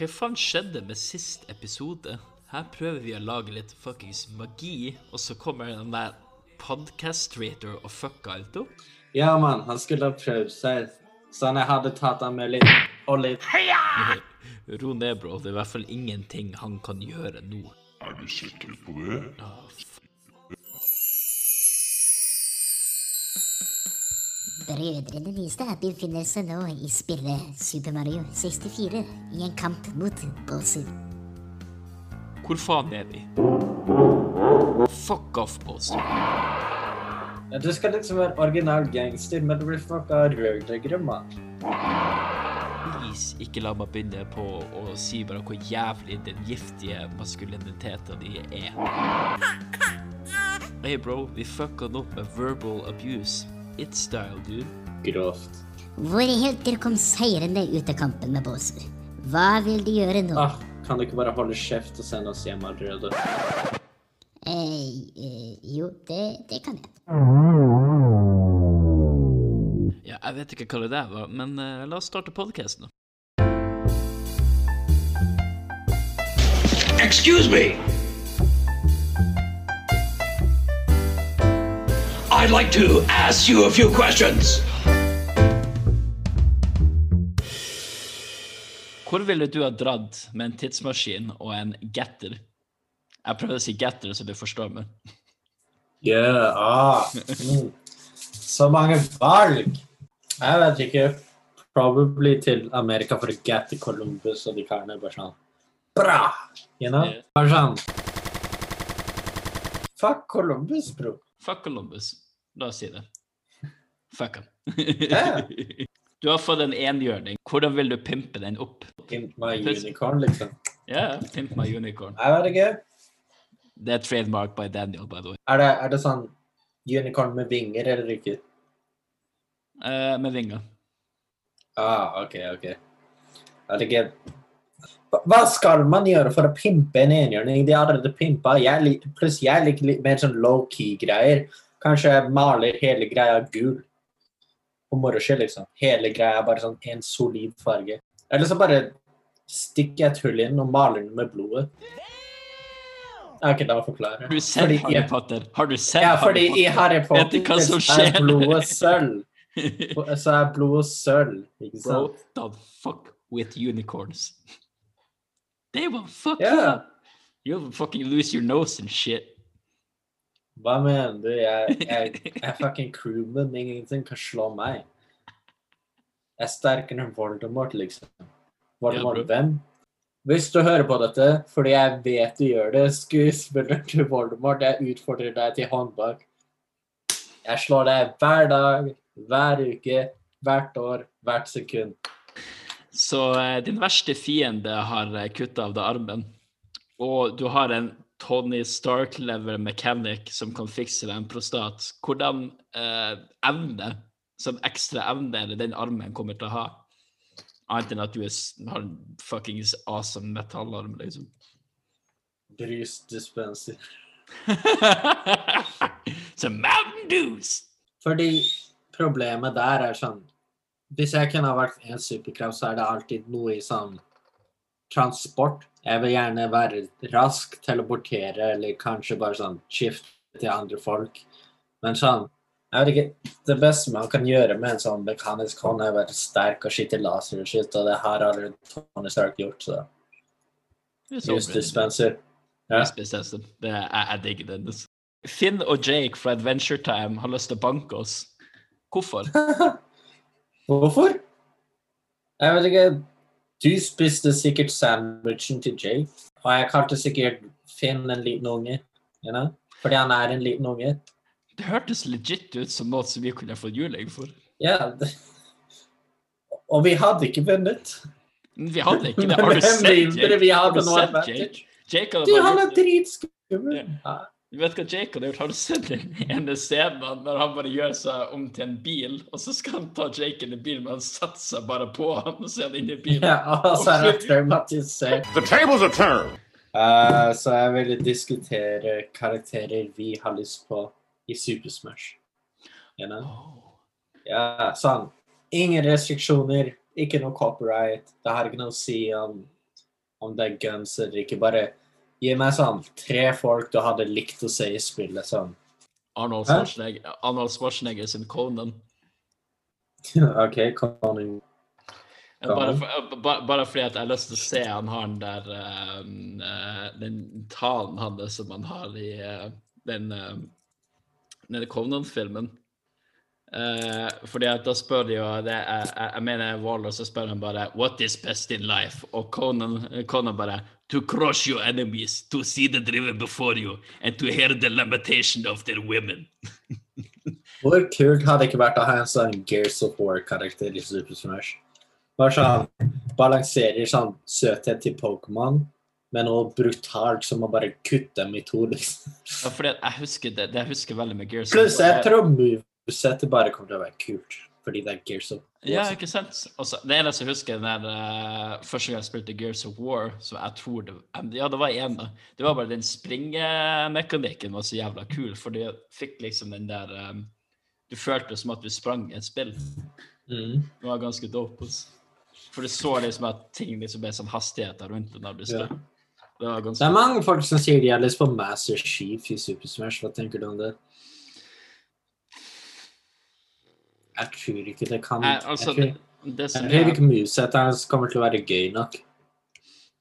Hva faen skjedde med sist episode? Her prøver vi å lage litt fuckings magi, og så kommer den der podcast-trator og fucker alt opp. Ja, mann, han skulle ha prøvd seg. Så jeg hadde tatt av med litt olje. Ro ned, bro. Det er i hvert fall ingenting han kan gjøre nå. Er du sikker på det? Ah, Brødrene Nystad befinner seg nå i spillet Super Mario 64 i en kamp mot Bowser. Hvor faen er vi? Fuck off, Bowser. ja, Du skal liksom være original gangster, men du blir fucka rødlegere, mann. Please, ikke la meg begynne på å si bare hvor jævlig den giftige maskuliniteten din er. Hey bro, vi fucka opp med verbal abuse. It's style, dude. Grovt. Våre helter kom seirende ut av kampen med båser. Hva vil de gjøre nå? Ah, kan du ikke bare holde kjeft og sende oss hjem allerede? Eh, eh, jo, det, det kan jeg. Ja, jeg vet ikke hva det der var, men eh, la oss starte podcasten da. Excuse me. I'd like to ask you a few questions. Hvor ville du ha dratt med en tidsmaskin og en getter? Jeg prøvde å si getter, så du forstår meg. Ja, ah. Mm. Så mange valg. Jeg vet ikke. Probably til Amerika for å gette Columbus og de karene bare sånn Bra! You know? Ja. Bare sånn Fuck Columbus, bro. Fuck Columbus. La oss si det. Fuck ham. Du har fått en enhjørning. Hvordan vil du pimpe den opp? Pimp my unicorn, liksom. Ja, pimp my unicorn. Jeg vet ikke. Det er trademark by Daniel, by the way. Er det, er det sånn unicorn med vinger eller ikke? Uh, med vinger. Ah, ok, ok. Jeg vet ikke. Hva- Hva skal man gjøre for å pimpe en enhjørning? De har allerede pimpa. Jeg pluss jeg liker litt mer sånn low-key-greier. Kanskje jeg maler hele greia gul. På moro skyld, liksom. Hele greia er bare sånn en solid farge. Eller så bare stikker jeg et hull inn og maler den med blodet. Ok, la meg forklare. Har du sett Fordi- Harry Potter? Har du sett Ja, fordi i Harry Vet du hva Potter som så skjer? er blodet sølv. Så er blodet sølv, ikke Bro, the fuck with unicorns. They will fuck yeah. you up. You'll fucking lose your nose and shit. Hva mener du? Jeg, jeg, jeg er fucking crewman. Ingenting kan slå meg. Jeg er sterkere enn Voldemort, liksom. Voldemort Ja, hvem? Hvis du hører på dette, fordi jeg vet du gjør det, skuespiller til Voldemort, jeg utfordrer deg til håndbak. Jeg slår deg hver dag, hver uke, hvert år, hvert sekund. Så eh, din verste fiende har uh, kutta av deg armen, og du har en Tony Stark-level mechanic som kan fikse en prostat. Hvordan eh, evne, som ekstra evne, er det den armen kommer til å ha? Annet enn at du er, har en fuckings awesome metallarm, liksom. Brusdispenser. Som Mountain Dews! Fordi problemet der er sånn Hvis jeg kunne ha vært en superkraft, så er det alltid noe i sånn transport. Jeg vil gjerne være rask, teleportere, eller kanskje bare sånn skifte til andre folk. Men sånn jeg vet ikke, Det beste man kan gjøre med en sånn mekanisk hånd, er å være sterk og skyte laser og det har allerede Tony Stark gjort, så Just dispenser. Ja. Det er, jeg, jeg digger den. altså. Finn og Jake fra Adventure Time har lyst til å banke oss. Hvorfor? Hvorfor? Jeg vet ikke. Du spiste sikkert sandwichen til Jake. Og jeg kalte sikkert Finn en liten unge. You know? Fordi han er en liten unge. Det hørtes legit ut som noe som vi kunne fått juling for. Ja. Og vi hadde ikke vunnet. Vi hadde ikke det. Har du sett Jake? vi Har hadde noe? Jake? Jake hadde Du, han er dritskummel. Ja. Du vet hva Jake hadde gjort? Har du sett den ene scenen når han bare gjør seg om til en bil, og så skal han ta Jake inn i bilen, men han setter seg bare på han og ser er han inne i bilen? Ja, altså, så er traumatisert. The tables are turned. Eh, så jeg ville diskutere karakterer vi har lyst på i Super Smash. You know? Oh. Ja, sånn. Ingen restriksjoner, ikke noe copyright. Det har ikke noe å si om, om det er guns eller ikke. Bare gi meg sånn tre folk du hadde likt å se i spillet. Sånn. Arnold Schwarzenegger, Arnold Schwarzenegger sin Conan. OK, Conan. Bare, for, bare, bare fordi at jeg har lyst til å se han har den der uh, Den talen hans som han har i uh, den, uh, den Conan-filmen. Eh, fordi at da spør de jo det, jeg, jeg, jeg mener Waller, så spør han bare What is best in life? Og Conan, Conan bare To crush your enemies, to see the driven before you, and to hear the lamentation of their women. Hvor kult hadde det ikke vært å ha en sånn Gears of War-karakter i Super Smash? Bare sånn balanserer sånn søthet til Pokémon med noe brutalt som å bare kutte dem i to, liksom. Ja, fordi jeg husker det, det jeg husker veldig med Gears of Pluss, War, jeg tror movesettet bare kommer til å være kult, fordi det er Gears of War. Ja, ikke sant? Også, det eneste jeg husker den der, eh, første gang jeg spilte Gears of War, som jeg tror det Ja, det var én, da. Det var bare den springemekanikken var så jævla kul, for du fikk liksom den der um, Du følte som at du sprang et spill. Mm. Det var ganske dope. Også. For du så liksom at ting liksom ble sånn hastigheter rundt den når du Ja. Det Det er mange folk som sier de har lyst på Master Chief i Super Smash. Hva tenker du om det? Jeg tror ikke det kan Nei, altså, Jeg det, tror, det som jeg tror ikke hans kommer til å være gøy nok.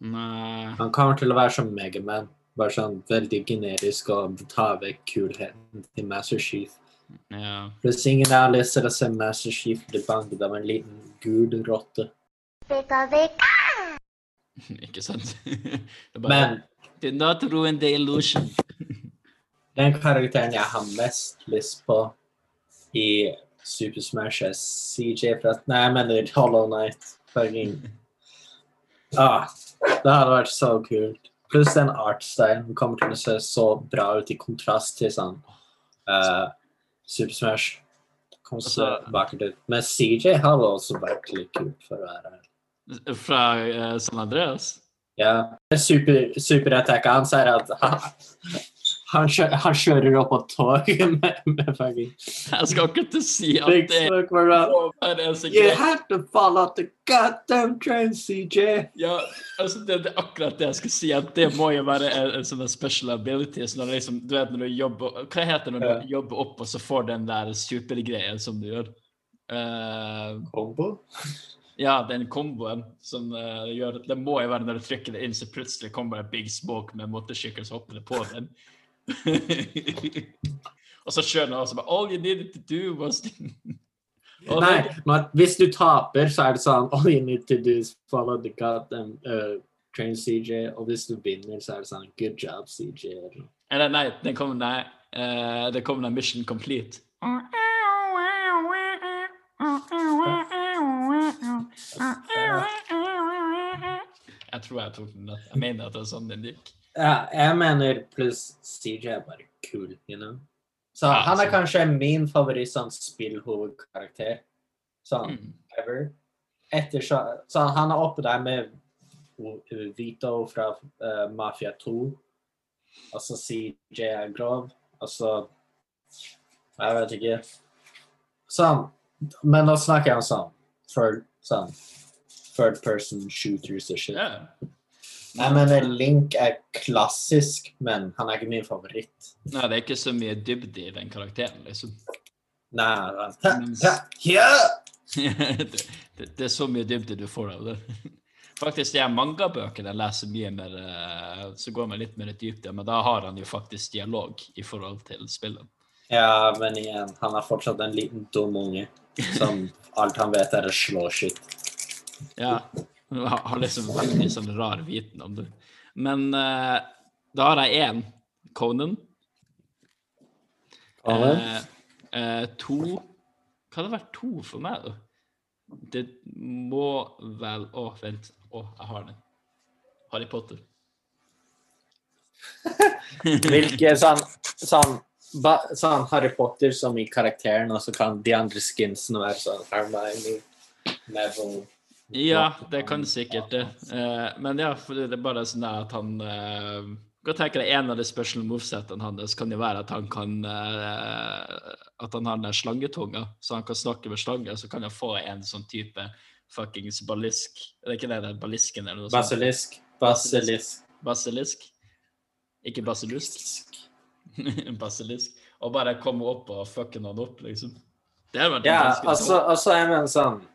Nei. Han kommer til å være som Megaman. Bare sånn veldig generisk og ta vekk kulheten til Master Chief. Ja. Pluss ingen har lyst til å se Master Chief bli banket av en liten gul rotte. Ikke sant? Det er bare, Men Do not ruin the illusion. den karakteren jeg har mest lyst på i Super Smash er CJ fra Nei, jeg mener Hollow Knight. Fucking ah, Det hadde vært så kult. Pluss den artstylen kommer til å se så bra ut i kontrast til sånn uh, Super Smash. Kom så Altså- vakkert ut. Men CJ hadde også vært litt kult for å være her. Fra uh, San Andreas? Ja. Super, superattacket hans er at han, han, kjø- han kjører opp på toget med, med fucking Jeg skal ikke til si at Big det er en You have to fall off the goddamn train, CJ. Ja, altså det, det er akkurat det jeg skal si, at det må jo være en, en sånn special ability. Så når, liksom, du vet, når du jobber Hva heter det når du du jobber opp, og så får den der supergreia som du gjør? Uh, Combo? ja, den komboen som uh, gjør Det må jo være når du trykker det inn, så plutselig kommer det Big Smoke med motorsykkel, så hopper på den. og så kjører han også All you needed to do was Nei, men hvis du taper, så er det sånn All you need to do is follow the goddamn uh, train, CJ. Og hvis du vinner, så er det sånn Good job, CJ. eller. Nei, det kommer Nei, uh, det kommer Mission Complete. Jeg tror jeg tok den. Jeg mener at det er sånn den gikk. Ja, jeg mener pluss CJ er bare kul, you know. Så Ja, han er så- kanskje min favoritt sånn spillhovedkarakter. Sånn Mm. ever. Etter så, så han er oppe der med Vito fra uh, Mafia 2. Og så CJ er grov. Og så Jeg vet ikke. Sånn. Men nå snakker jeg om sånn third, sånn third person shooters og shit. Ja. Jeg men Link er klassisk, men han er ikke min favoritt. Nei, det er ikke så mye dybde i den karakteren, liksom. Nei, ja, ja. det, det, det er så mye dybde du får av det. Faktisk, de mangabøkene jeg leser mye mer, eh, så går man litt mer i dybde, men da har han jo faktisk dialog i forhold til spillet. ja, men igjen, han er fortsatt en liten dum unge som alt han vet er å slå skitt. Ja, han har liksom veldig sånn rar viten om det. Men uh, da har jeg én, Conan. Uh, eh, to Hva hadde vært to for meg, da? Det må vel Å, vent. Å, jeg har den. Harry Potter. Hvilke sånn, sånn, ba, sånn Harry Potter som i karakteren, og så kan de andre skinsene være sånn Hermione, Neville Ja, det kan sikkert det. Eh, men ja, for det er bare sånn at han uh, tenker tenke deg En av de special movesetene hans kan jo være at han kan eh, At han har den slangetunga, så han kan snakke med slanger. Så kan han få en sånn type fuckings ballisk. Det er ikke det det er ballisken eller noe sånt? Basilisk. Basilisk. Basilisk. Ikke basilusk. basilisk. Og bare komme opp og fucke noen opp, liksom. Det hadde vært en Ja, ganske altså, altså jeg mener sånn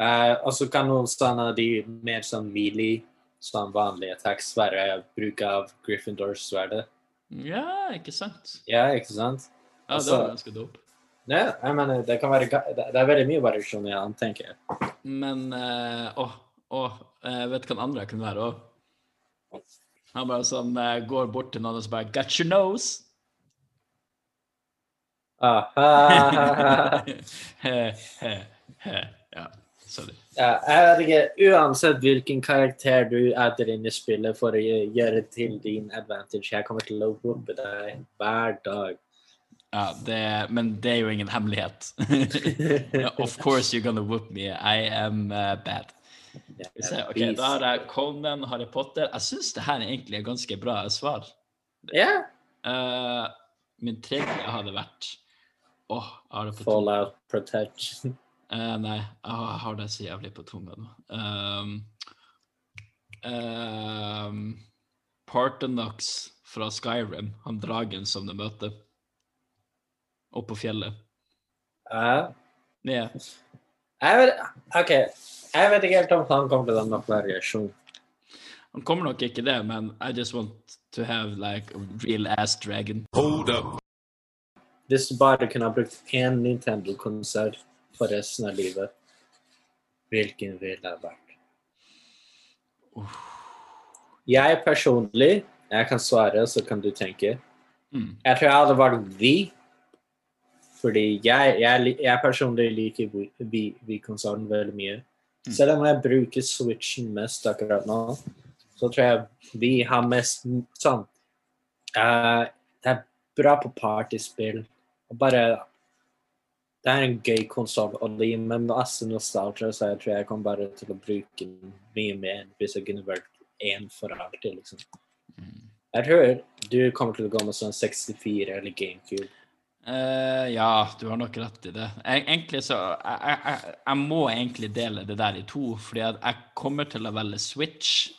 eh, Og så kan noen sånne de mer sånn mealy, sånn vanlige attacks være bruk av Gryffindors sverdet. Ja, ikke sant? Ja, ikke sant? Ja, det Altså- var ganske dope. Ja, jeg mener, det kan være Det det er veldig mye variasjon i han, tenker jeg. Men eh, Åh, åh, jeg vet hva den andre kunne være òg? Han bare sånn eh, går bort til noen og så bare Got your nose! Ah, ha, ha, ha. He, he, he. Ja, sorry. Ja, jeg vet ikke, Uansett hvilken karakter du adder inn i spillet for å gjøre til din advantage, jeg kommer til å whoope deg hver dag. Ja, det, men det er jo ingen hemmelighet. of course you're gonna whoop me. I am uh, bad. Okay, ok, Da har jeg Conan, Harry Potter. Jeg syns det her egentlig er ganske bra svar. Ja. Uh, min tredje hadde vært Åh, tunga. Fallout Protection. Eh, nei, jeg har det så jævlig på tunga nå. Um, um, Partenox fra Skyrim, han dragen som de møter. oppå på fjellet. Ja. Yeah. Jeg vet, OK. Jeg vet ikke helt om han kommer til denne variasjonen. Han kommer nok ikke det, men I just want to have like a real ass dragon. Hold up. Hvis du bare kunne ha brukt én Nintendo-konsert for resten av livet, hvilken ville det vært? Jeg personlig, jeg kan svare, så kan du tenke. Mm. Jeg tror jeg hadde valgt Vi. Fordi jeg, jeg, jeg personlig liker Vi- Vi- Vi-konsollen veldig mye. Mm. Selv om jeg bruker Switchen mest akkurat nå, så tror jeg vi har mest sånn uh, Det er bra på partyspill. Bare Det er en gøy konsoll, å li, men meg masse nostalgia, så jeg tror jeg kommer bare til å bruke den mye mer hvis jeg kunne vært én for alltid, liksom. Jeg tror du kommer til å gå med sånn 64 eller GameCube. Uh, ja, du har nok rett i det. Jeg, egentlig så jeg, jeg, jeg, må egentlig dele det der i to, fordi jeg kommer til å velge Switch.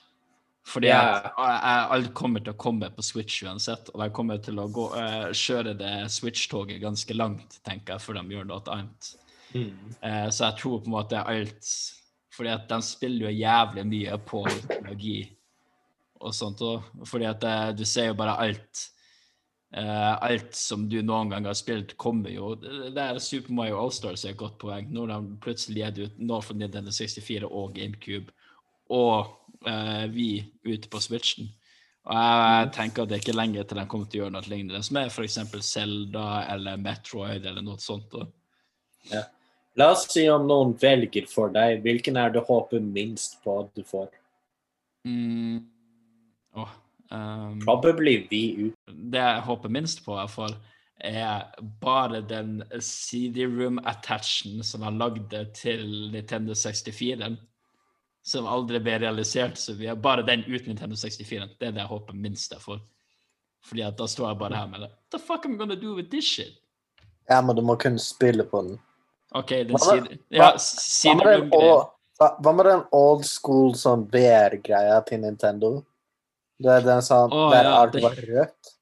Fordi at jeg, jeg, alt kommer til å komme på Switch uansett, og jeg kommer til å gå, uh, kjøre det Switch-toget ganske langt, tenker jeg, før de gjør noe annet. Eh, så jeg tror på en måte alt Fordi at de spiller jo jævlig mye på teknologi og sånt òg. Fordi at eh, du ser jo bare alt Uh, Alt som du noen gang har spilt, kommer jo Det det er Super Mario All-Stars er et godt poeng. Når de plutselig gir ut nå fra Nintendo 64 og GameCube og eh, vi ute på Switchen. Og jeg tenker at det er ikke lenge til de kommer til å gjøre noe lignende, som er f.eks. Zelda eller Metroid eller noe sånt. da. La oss si om noen velger for deg, hvilken er du håper minst på at du får? Mm. Oh, um, Probably VU. det jeg håper minst på, i hvert fall, er bare den CD-room-attachen som er lagd til Nintendo 64, som aldri ble realisert. Så vi har bare den uten Nintendo 64. Det er det jeg håper minst jeg får. Fordi at da står jeg bare her med det. What the fuck am I gonna do with this shit? Ja, men du må kunne spille på den. OK, den sier. Ja, Hva med den, old, hva, hva med den old school sånn VR-greia til Nintendo? Det er den sånn oh, der ja, alt var rødt.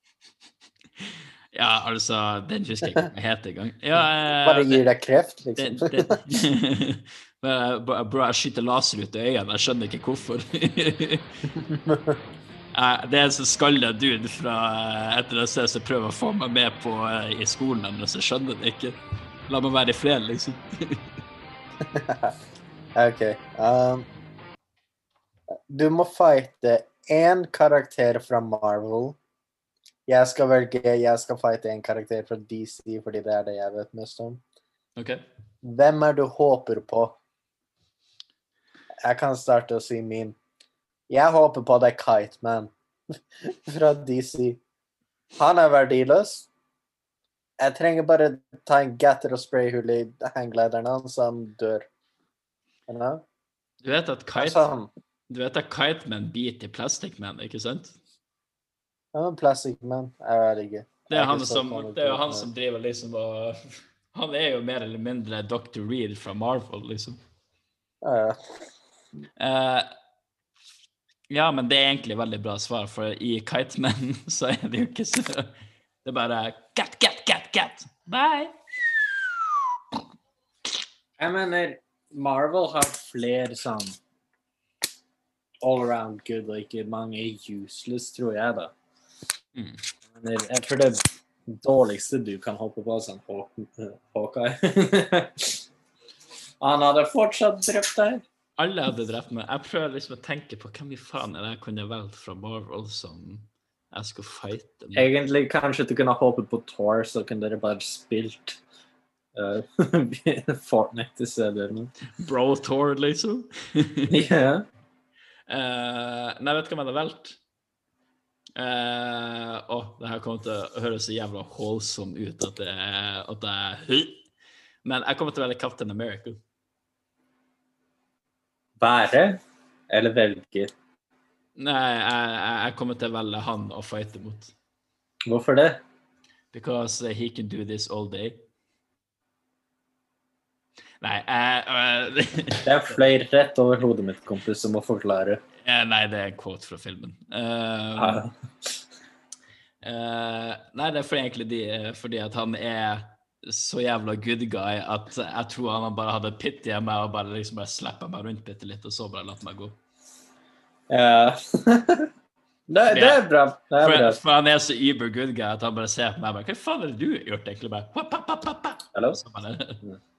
Ja, altså, den husker jeg ikke hva het engang. Ja, eh, Bare gir deg kreft, liksom. det, Men, bro, jeg skyter laser ut i øynene, jeg skjønner ikke hvorfor. Det er en sånn skalla dude fra et eller annet sted som prøver å få meg med på eh, i skolen, men så skjønner det ikke. La meg være i fred, liksom. OK. Um, du må fighte én karakter fra Marvel. Jeg skal velge Jeg skal fighte en karakter fra DC, fordi det er det jeg vet mest om. Okay. Hvem er du håper på? Jeg kan starte å si min. Jeg håper på det Kite Man fra DC. Han er verdiløs. Jeg trenger bare ta en gatter og sprayhull i hangglideren hans, så han dør. You know? Du vet at Kite, Sånn. du vet at biter Plastic Man, ikke sant? Ja, er Plasticman plastic man. Jeg vet ikke. Det er, han som, det er jo han som driver liksom og Han er jo mer eller mindre Dr. Reed fra Marvel, liksom. Ja, Eh, ja, men det er egentlig veldig bra svar, for i Kitemen så er det jo ikke så Det er bare cat, cat, cat, cat. Bye. Jeg mener, Marvel har flere sånn all around good like mange useless, tror jeg, da. Mm. Mener, jeg tror det dårligste du kan hoppe på, sånn Haw- Hawkeye. Han hadde fortsatt drept deg. Alle hadde drept meg. Jeg prøver liksom å tenke på hvem i faen er det jeg kunne valgt fra Marvel som jeg skulle fighte med. Egentlig kanskje du kunne hoppet på Thor, så kunne dere bare spilt uh, Fortnite i stedet. Bro Thor, liksom. Ja. Uh, nei, vet du hva jeg hadde valgt? Å, uh, oh, det her kommer til å høres så jævla holdsom ut at det at det er Men jeg kommer til å velge Captain America. Være eller velge? Nei, jeg, jeg- kommer til å velge han å fighte mot. Hvorfor det? Because he can do this all day. Nei, jeg, Det er flere rett over hodet mitt, kompis, som må forklare. eh, Nei, det er en quote fra filmen. Uh, uh, nei, det er for egentlig de, fordi at han er så jævla good guy at jeg tror han bare hadde pity i meg og bare liksom bare slappa meg rundt bitte litt, og så bare latt meg gå. Ja. det, det er bra. Det er For, bra. for han er så uber good guy at han bare ser på meg og bare Hva faen det du har gjort, egentlig? Bare, «Hva, pa, pa, pa, pa?» Så bare,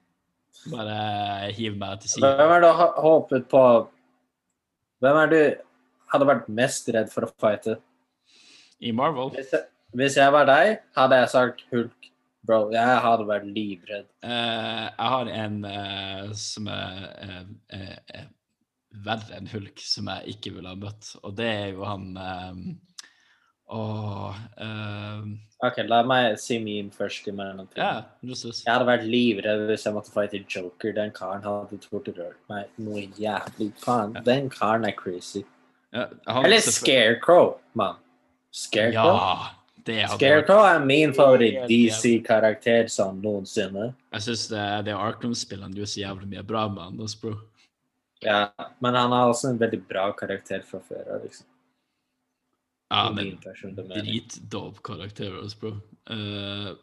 bare hiv meg til siden. Hvem er du ha- håpet på Hvem er du hadde vært mest redd for å fighte? I Marvel. Hvis jeg, hvis jeg var deg, hadde jeg sagt Hulk. Bro, jeg hadde vært livredd. Uh, jeg har en uh, som er uh, verre enn Hulk, som jeg ikke ville ha møtt, og det er jo han Åh OK, la meg si min først i Russus. Jeg hadde vært livredd hvis jeg måtte fighte Joker. Den karen hadde torturert meg noe jævlig. Faen, den karen er crazy. Yeah, Eller Scarecrow, mann. Scarecrow? Ja, Scarecrow er min favoritt-DC-karakter sånn noensinne. Jeg syns det, det Arkham-spillene gjør så jævlig mye bra med altså, bro. Ja, men han har også en veldig bra karakter fra før av, liksom. Ja, men dritdope karakterer, også, bro. Uh,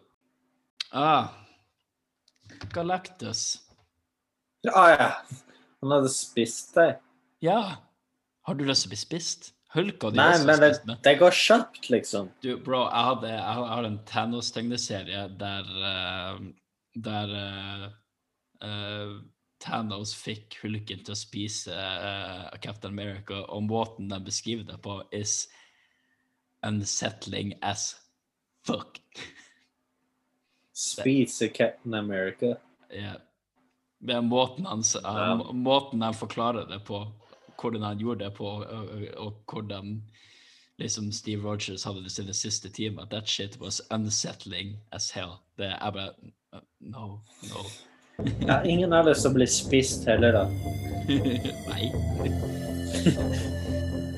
ah, Galactus. Ja, ja. Han hadde spist deg. Ja. Har du lyst til å bli spist? Hulk hadde jo Nei, også men det, det går kjapt, liksom. Du, bro, jeg, hadde, jeg har- en Thanos-tegneserie der uh, Der uh, eh, Thanos fikk Hulken til å spise Captain America, og måten de beskriver det på, is unsettling as fuck. Spise Captain America. Ja. Det er måten han- måten han forklarer det på, hvordan han gjorde det på, og, og, og hvordan liksom Steve Rogers hadde det sine siste timer. That shit was unsettling as hell. Det er bare No, no. Ja, ingen av oss som blir spist heller, da. Nei.